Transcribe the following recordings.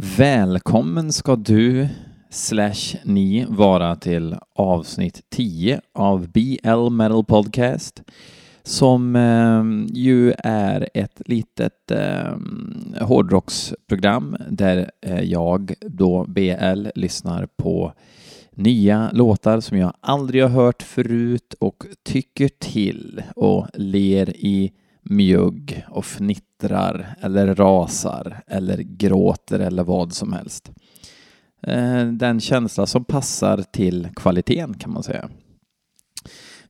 Välkommen ska du slash ni vara till avsnitt 10 av BL Metal Podcast som eh, ju är ett litet eh, hårdrocksprogram där eh, jag då BL lyssnar på nya låtar som jag aldrig har hört förut och tycker till och ler i mjugg och fnittrar eller rasar eller gråter eller vad som helst. Eh, den känsla som passar till kvaliteten kan man säga.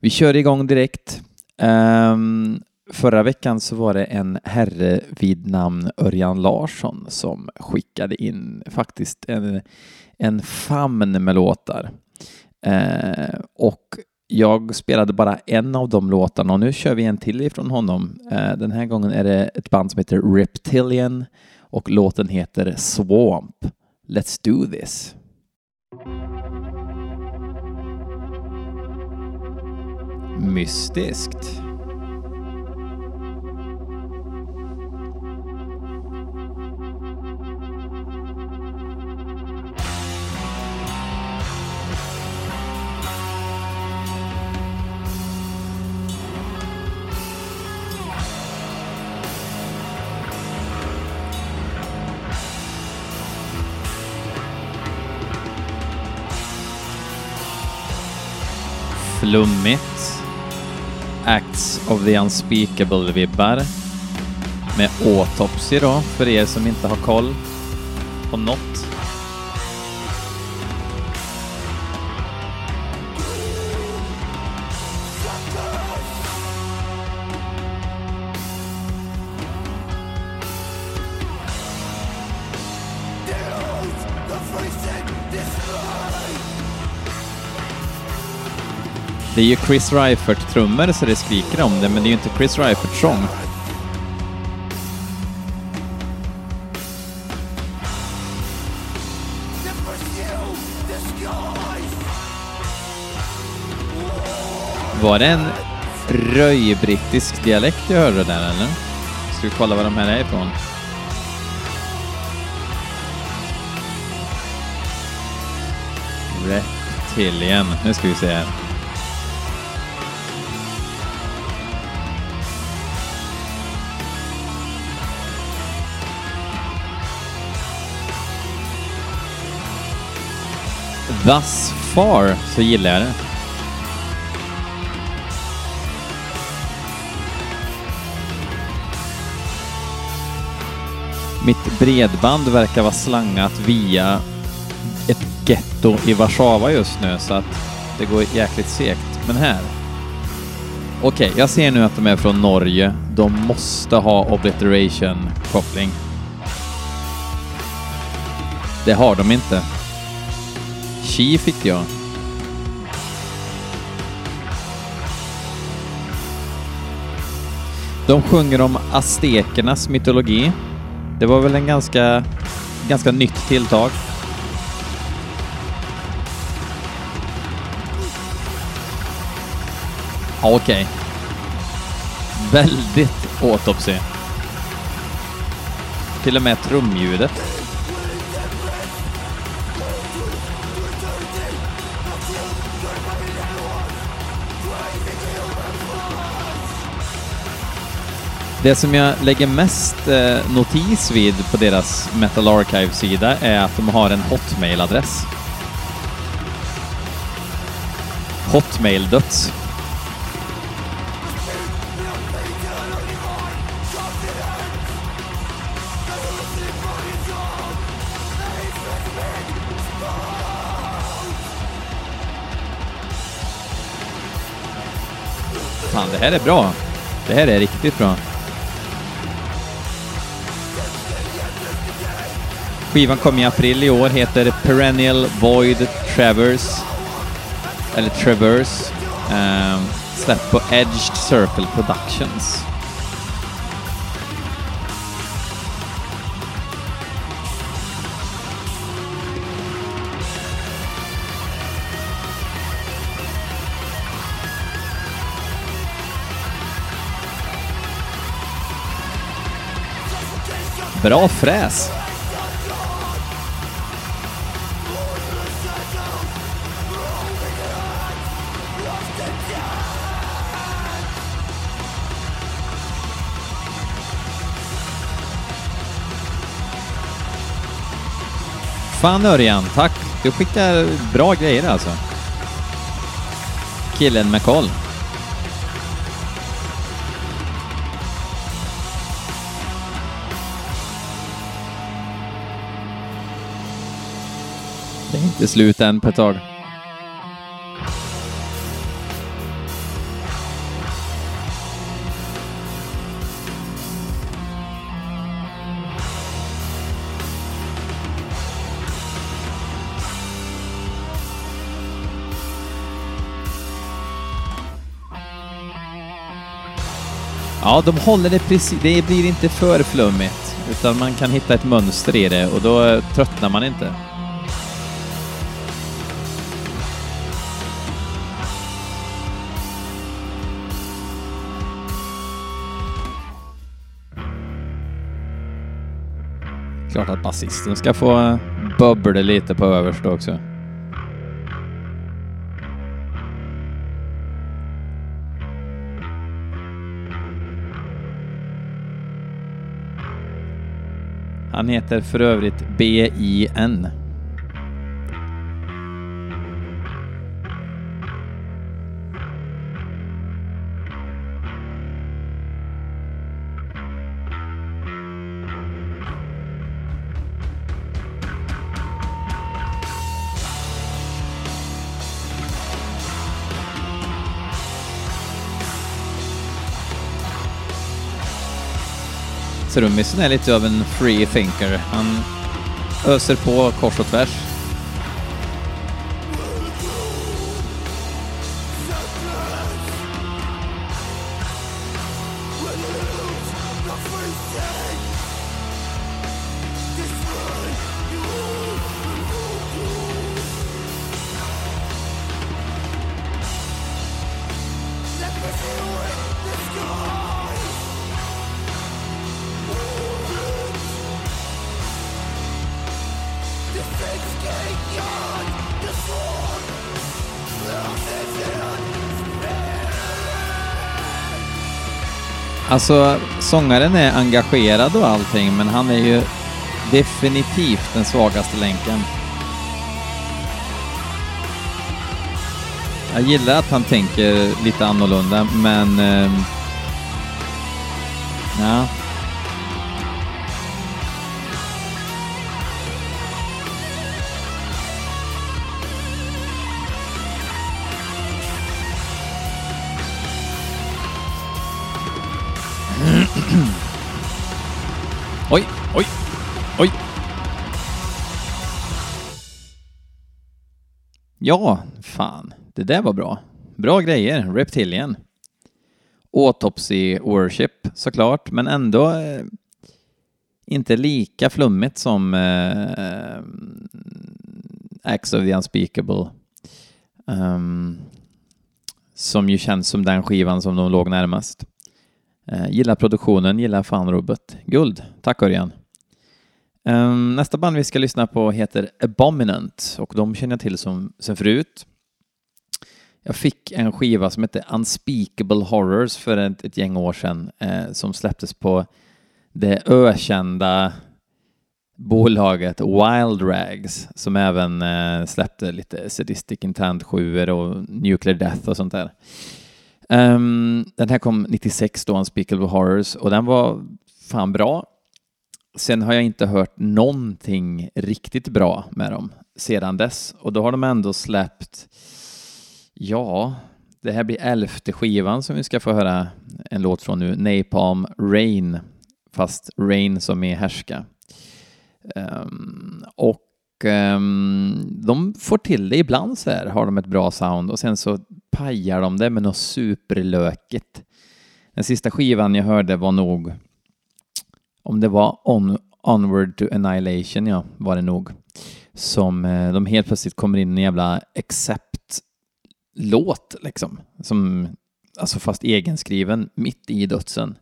Vi kör igång direkt. Ehm, förra veckan så var det en herre vid namn Örjan Larsson som skickade in faktiskt en, en famn med låtar. Eh, jag spelade bara en av de låtarna och nu kör vi en till ifrån honom. Eh, den här gången är det ett band som heter Reptilian och låten heter Swamp. Let's do this. Mystiskt. Flummigt. Acts of the Unspeakable-vibbar. Med Autopsy då, för er som inte har koll på något. Det är ju Chris Reifert-trummor så det skriker om det, men det är ju inte Chris Reifert-sång. Var det en röj-brittisk dialekt jag hörde där eller? Ska vi kolla var de här är ifrån? Reptilien, Nu ska vi se här. Thus far så gillar jag det. Mitt bredband verkar vara slangat via ett getto i Warszawa just nu så att det går jäkligt segt. Men här. Okej, okay, jag ser nu att de är från Norge. De måste ha obliteration-koppling. Det har de inte. Chi fick jag. De sjunger om aztekernas mytologi. Det var väl en ganska, ganska nytt tilltag. Ja, Okej. Okay. Väldigt autopsy. Till och med trumljudet. Det som jag lägger mest eh, notis vid på deras Metal Archive-sida är att de har en Hotmail-adress. Hotmail-döds. Fan, det här är bra. Det här är riktigt bra. Skivan kom i april i år, heter Perennial Void Traverse. Eller Traverse. Um, släppt på Edged Circle Productions. Bra fräs! Fan Örjan, tack. Du skickar bra grejer alltså. Killen med koll. Det är inte slut än på ett tag. Ja, de håller det precis. Det blir inte för flummigt, utan man kan hitta ett mönster i det och då eh, tröttnar man inte. Klart att basisten ska få eh, bubbla lite på överst också. Han heter för övrigt B.I.N. Trummisen är lite av en free thinker. Han öser på kors och tvärs. Alltså, sångaren är engagerad och allting, men han är ju definitivt den svagaste länken. Jag gillar att han tänker lite annorlunda, men... Eh, ja. Ja, fan. Det där var bra. Bra grejer. Reptilian. Autopsy Worship såklart, men ändå eh, inte lika flummigt som eh, Acts of the Unspeakable. Um, som ju känns som den skivan som de låg närmast. Eh, gillar produktionen, gillar fan Robert. Guld. Tack Örjan. Um, nästa band vi ska lyssna på heter Abominant och de känner jag till som, sen förut. Jag fick en skiva som hette Unspeakable Horrors för ett, ett gäng år sedan eh, som släpptes på det ökända bolaget Wild Rags som även eh, släppte lite Sadistic Intent 7 och Nuclear Death och sånt där. Um, den här kom 96 då, Unspeakable Horrors, och den var fan bra. Sen har jag inte hört någonting riktigt bra med dem sedan dess och då har de ändå släppt, ja, det här blir elfte skivan som vi ska få höra en låt från nu, Napalm Rain, fast Rain som är härska. Um, och um, de får till det ibland så här, har de ett bra sound och sen så pajar de det med något superlökigt. Den sista skivan jag hörde var nog, om det var on, Onward to Annihilation, ja, var det nog, som eh, de helt plötsligt kommer in i en jävla accept-låt, liksom, som, alltså fast egenskriven, mitt i dödsen.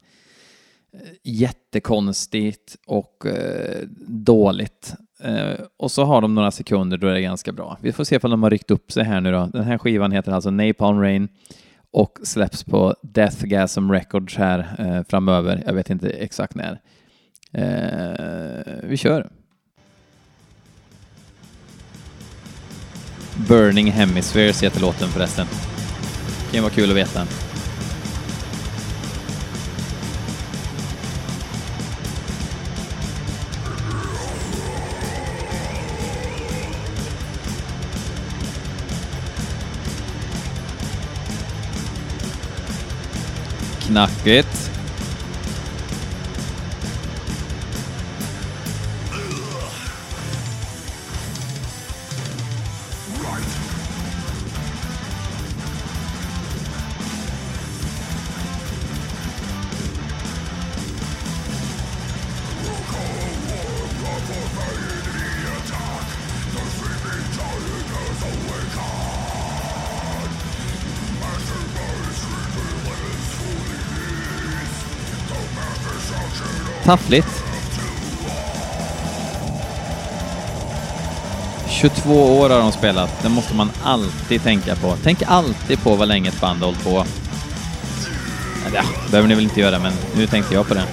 Eh, jättekonstigt och eh, dåligt. Eh, och så har de några sekunder då är det ganska bra. Vi får se om de har ryckt upp sig här nu då. Den här skivan heter alltså Napalm Rain och släpps på Deathgasm Records här eh, framöver. Jag vet inte exakt när. Eh, vi kör. Burning Hemispheres heter låten förresten. Det kan vara kul att veta. Knackigt. Taffligt. 22 år har de spelat. Det måste man alltid tänka på. Tänk alltid på vad länge ett band har hållit på. Eller ja, det behöver ni väl inte göra, men nu tänkte jag på det.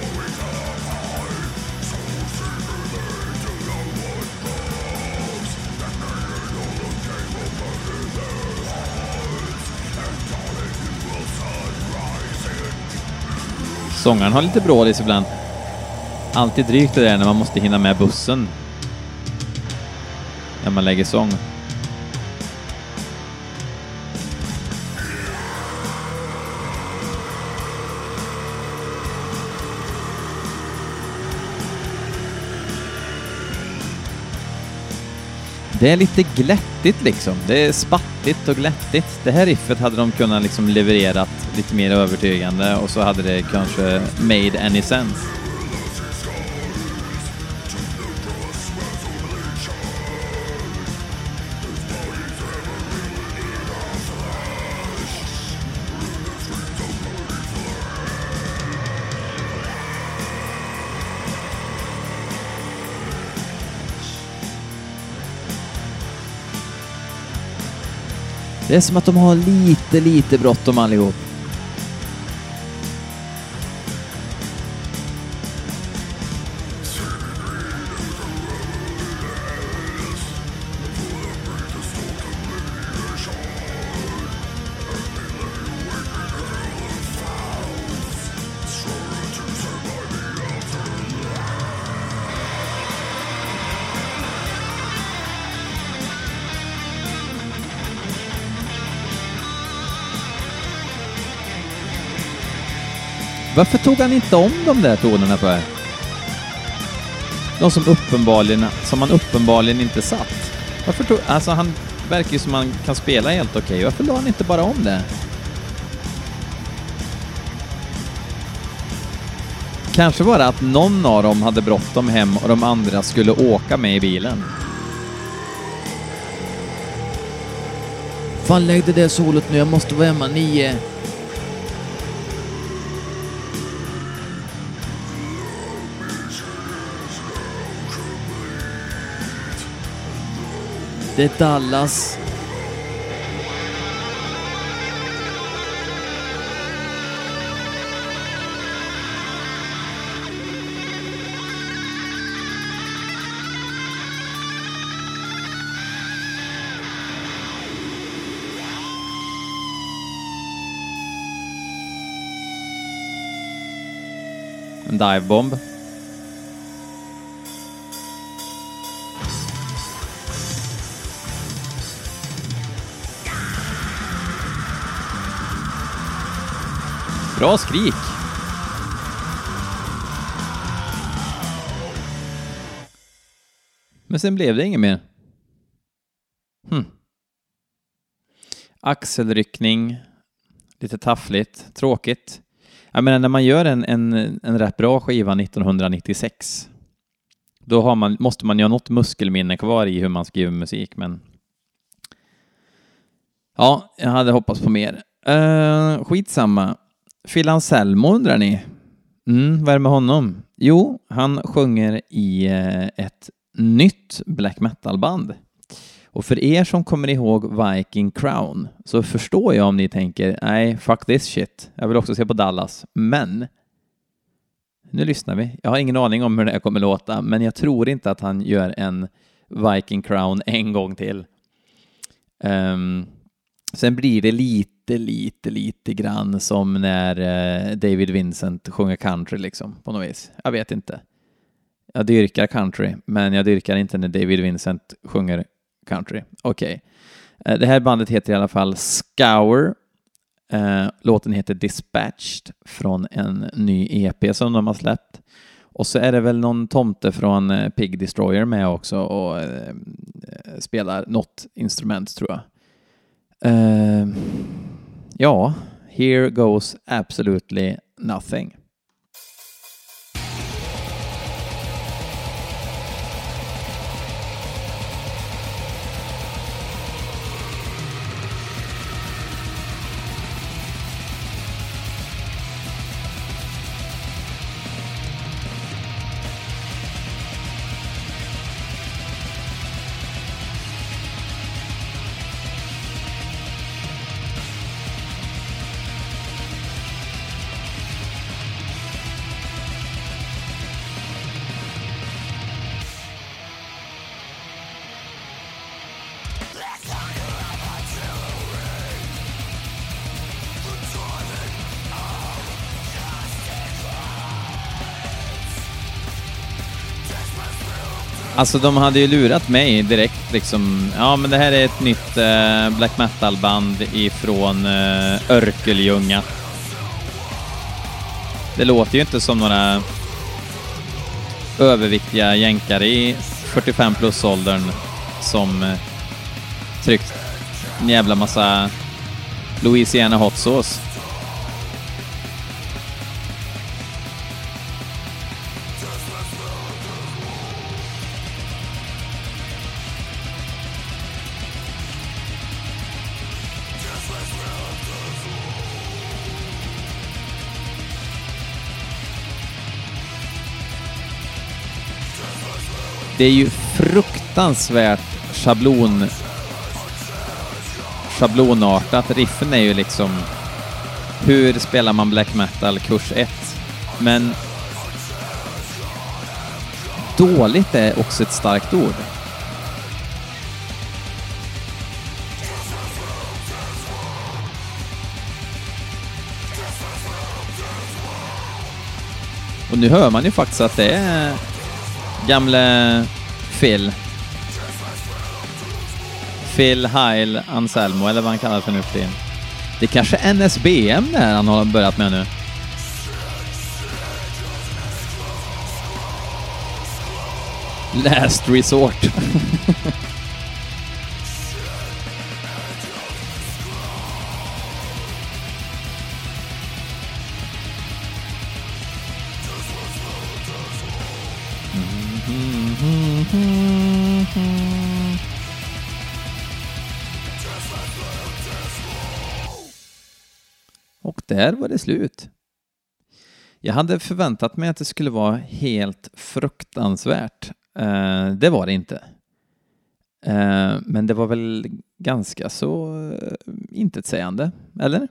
Sångaren har lite brådis ibland. Alltid drygt det där när man måste hinna med bussen. När man lägger sång. Det är lite glättigt liksom. Det är spattigt och glättigt. Det här riffet hade de kunnat liksom levererat lite mer övertygande och så hade det kanske made any sense. Det är som att de har lite, lite bråttom allihop. Varför tog han inte om de där tonerna för? De som uppenbarligen, som han uppenbarligen inte satt. Varför tog, alltså han verkar ju som han kan spela helt okej. Okay. Varför la han inte bara om det? Kanske var det att någon av dem hade bråttom hem och de andra skulle åka med i bilen. Fan lägg det där solot nu, jag måste vara hemma nio. Det är Dallas. En divebomb. Bra skrik. Men sen blev det inget mer. Hm. Axelryckning, lite taffligt, tråkigt. Jag menar, när man gör en, en, en rätt bra skiva 1996, då har man, måste man ju ha något muskelminne kvar i hur man skriver musik, men ja, jag hade hoppats på mer. Uh, skitsamma. Phil Anselmo undrar ni? Mm, vad är det med honom? Jo, han sjunger i eh, ett nytt black metal-band. Och för er som kommer ihåg Viking Crown så förstår jag om ni tänker nej, fuck this shit. Jag vill också se på Dallas. Men nu lyssnar vi. Jag har ingen aning om hur det här kommer låta, men jag tror inte att han gör en Viking Crown en gång till. Um, sen blir det lite, lite, lite grann som när eh, David Vincent sjunger country liksom, på något vis. Jag vet inte. Jag dyrkar country, men jag dyrkar inte när David Vincent sjunger country. Okej. Okay. Det här bandet heter i alla fall Scour. Eh, låten heter Dispatched från en ny EP som de har släppt. Och så är det väl någon tomte från Pig Destroyer med också och spelar något instrument tror jag ja, here goes absolutely nothing. Alltså de hade ju lurat mig direkt liksom. Ja, men det här är ett nytt eh, black metal-band ifrån eh, Örkelljunga. Det låter ju inte som några överviktiga jänkare i 45 plus-åldern som eh, tryckt en jävla massa Louisiana hot sauce. Det är ju fruktansvärt schablon schablonartat. Riffen är ju liksom hur spelar man black metal kurs 1? Men dåligt är också ett starkt ord. Och nu hör man ju faktiskt att det är gamle Phil. Phil Heil Anselmo, eller vad han kallar för nu för Det är kanske NSBM där han har börjat med nu. Last Resort. där var det slut. Jag hade förväntat mig att det skulle vara helt fruktansvärt. Eh, det var det inte. Eh, men det var väl ganska så eh, intetsägande, eller?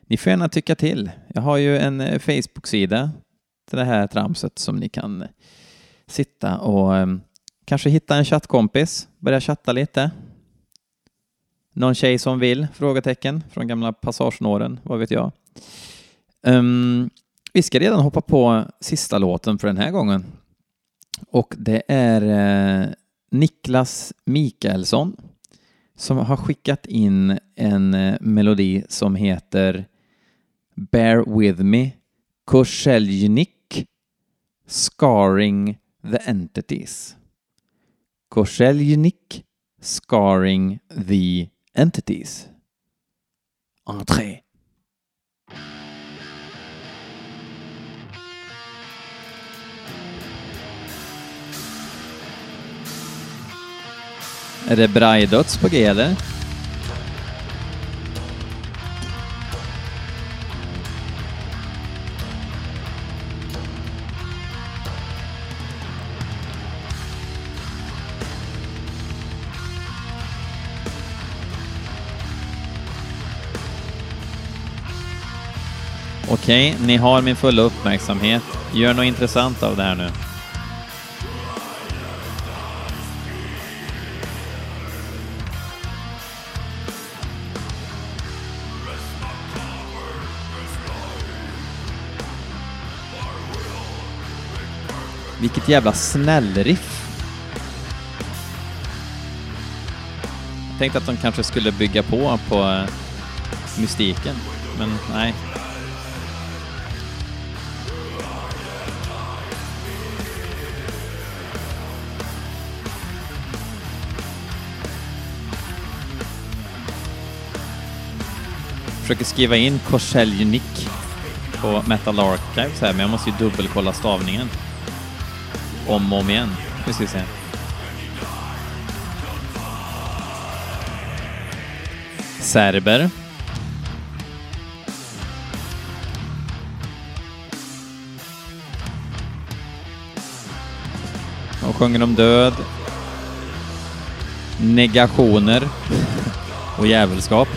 Ni får gärna tycka till. Jag har ju en eh, Facebook-sida till det här tramset som ni kan sitta och eh, kanske hitta en chattkompis, börja chatta lite. Någon tjej som vill? Frågetecken från gamla passagenåren, vad vet jag. Um, vi ska redan hoppa på sista låten för den här gången. Och det är eh, Niklas Mikaelsson som har skickat in en eh, melodi som heter Bear with me, Korseljnik, Scarring the Entities. Korseljnik, Scarring the entities. Entrée. Är det Braidöts på G eller? Okej, okay, ni har min fulla uppmärksamhet. Gör något intressant av det här nu. Vilket jävla snällriff. Jag tänkte att de kanske skulle bygga på på eh, mystiken, men nej, Försöker skriva in Korseljunik på Metal Archives här, men jag måste ju dubbelkolla stavningen. Om och om igen. Nu ska vi se. Serber. De sjunger om död, negationer och djävulskap.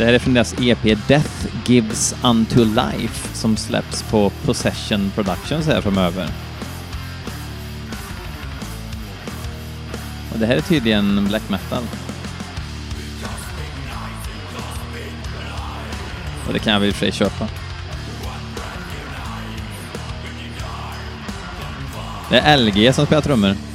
Det här är från deras EP Death Gives Unto Life som släpps på Possession Productions här framöver. Och det här är tydligen black metal. Och det kan jag väl i och för sig köpa. Det är LG som spelar trummor.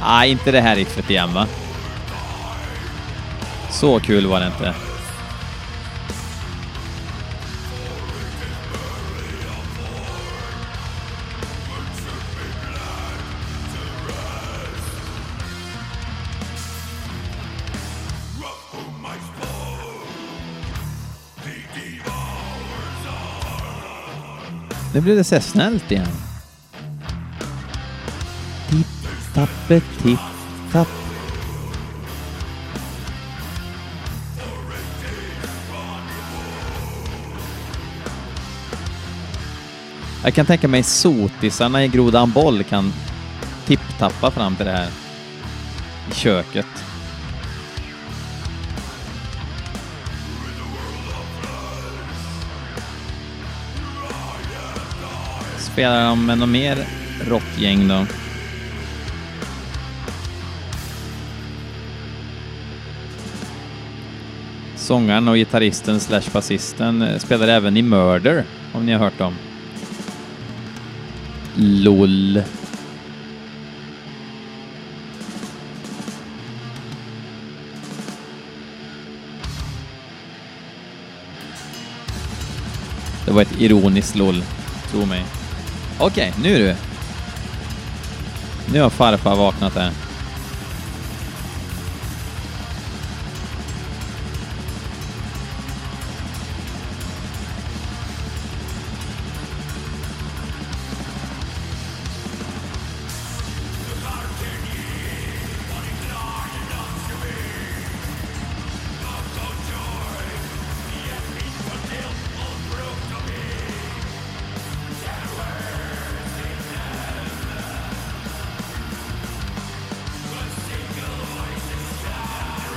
Nej, inte det här riffet igen va? Så kul var det inte. Nu blev det så snällt igen. Tappe, tipp-tapp. Jag kan tänka mig sotisarna i Grodan Boll kan tipptappa fram till det här i köket. Spelar de med något mer rockgäng då? Sångaren och gitarristen slash basisten eh, spelar även i Murder, om ni har hört dem. LOL. Det var ett ironiskt LOL, tro mig. Okej, nu du. Nu har farfar vaknat där.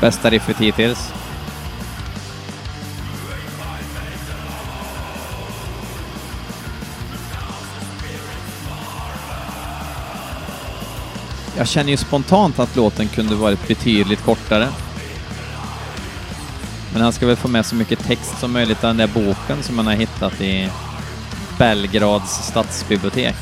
Bästa riffet hittills. Jag känner ju spontant att låten kunde varit betydligt kortare. Men han ska väl få med så mycket text som möjligt av den där boken som han har hittat i Belgrads stadsbibliotek.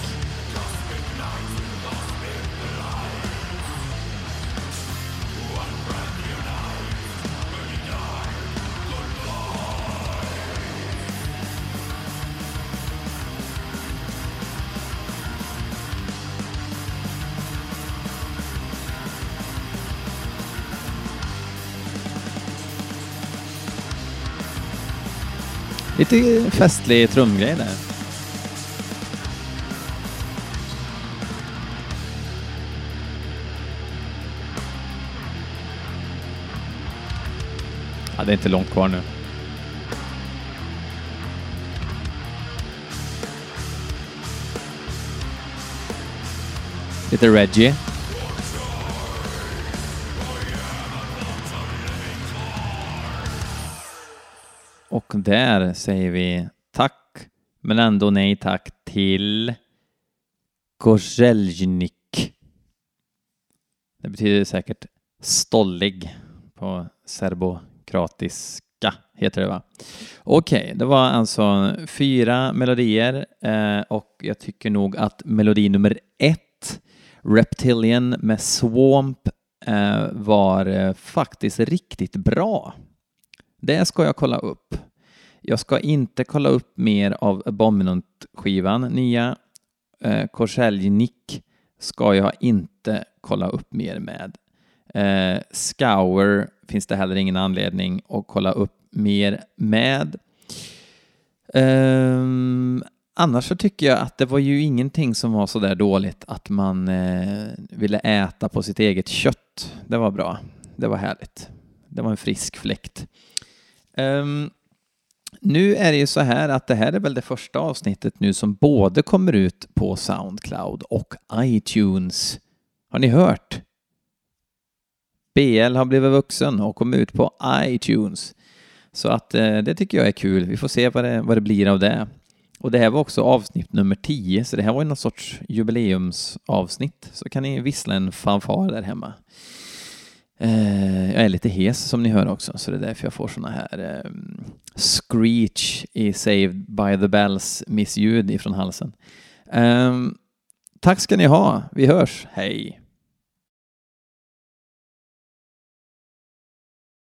Lite festlig trumgrej där. Ja, det är inte långt kvar nu. Lite Reggie. Och där säger vi tack, men ändå nej tack till Gorzelnik. Det betyder säkert stollig på serbokratiska, heter det va? Okej, okay, det var alltså fyra melodier eh, och jag tycker nog att melodi nummer ett, Reptilian med Swamp, eh, var eh, faktiskt riktigt bra. Det ska jag kolla upp. Jag ska inte kolla upp mer av Abominant-skivan, nya. Eh, Korselj ska jag inte kolla upp mer med. Eh, Scour finns det heller ingen anledning att kolla upp mer med. Um, annars så tycker jag att det var ju ingenting som var så där dåligt att man eh, ville äta på sitt eget kött. Det var bra. Det var härligt. Det var en frisk fläkt. Um, nu är det ju så här att det här är väl det första avsnittet nu som både kommer ut på Soundcloud och iTunes. Har ni hört? BL har blivit vuxen och kom ut på iTunes. Så att eh, det tycker jag är kul. Vi får se vad det, vad det blir av det. Och det här var också avsnitt nummer 10, så det här var ju någon sorts jubileumsavsnitt. Så kan ni vissla en fanfar där hemma. Eh, jag är lite hes som ni hör också, så det är därför jag får såna här eh, screech i Saved by the Bells missljud ifrån halsen. Eh, tack ska ni ha. Vi hörs. Hej!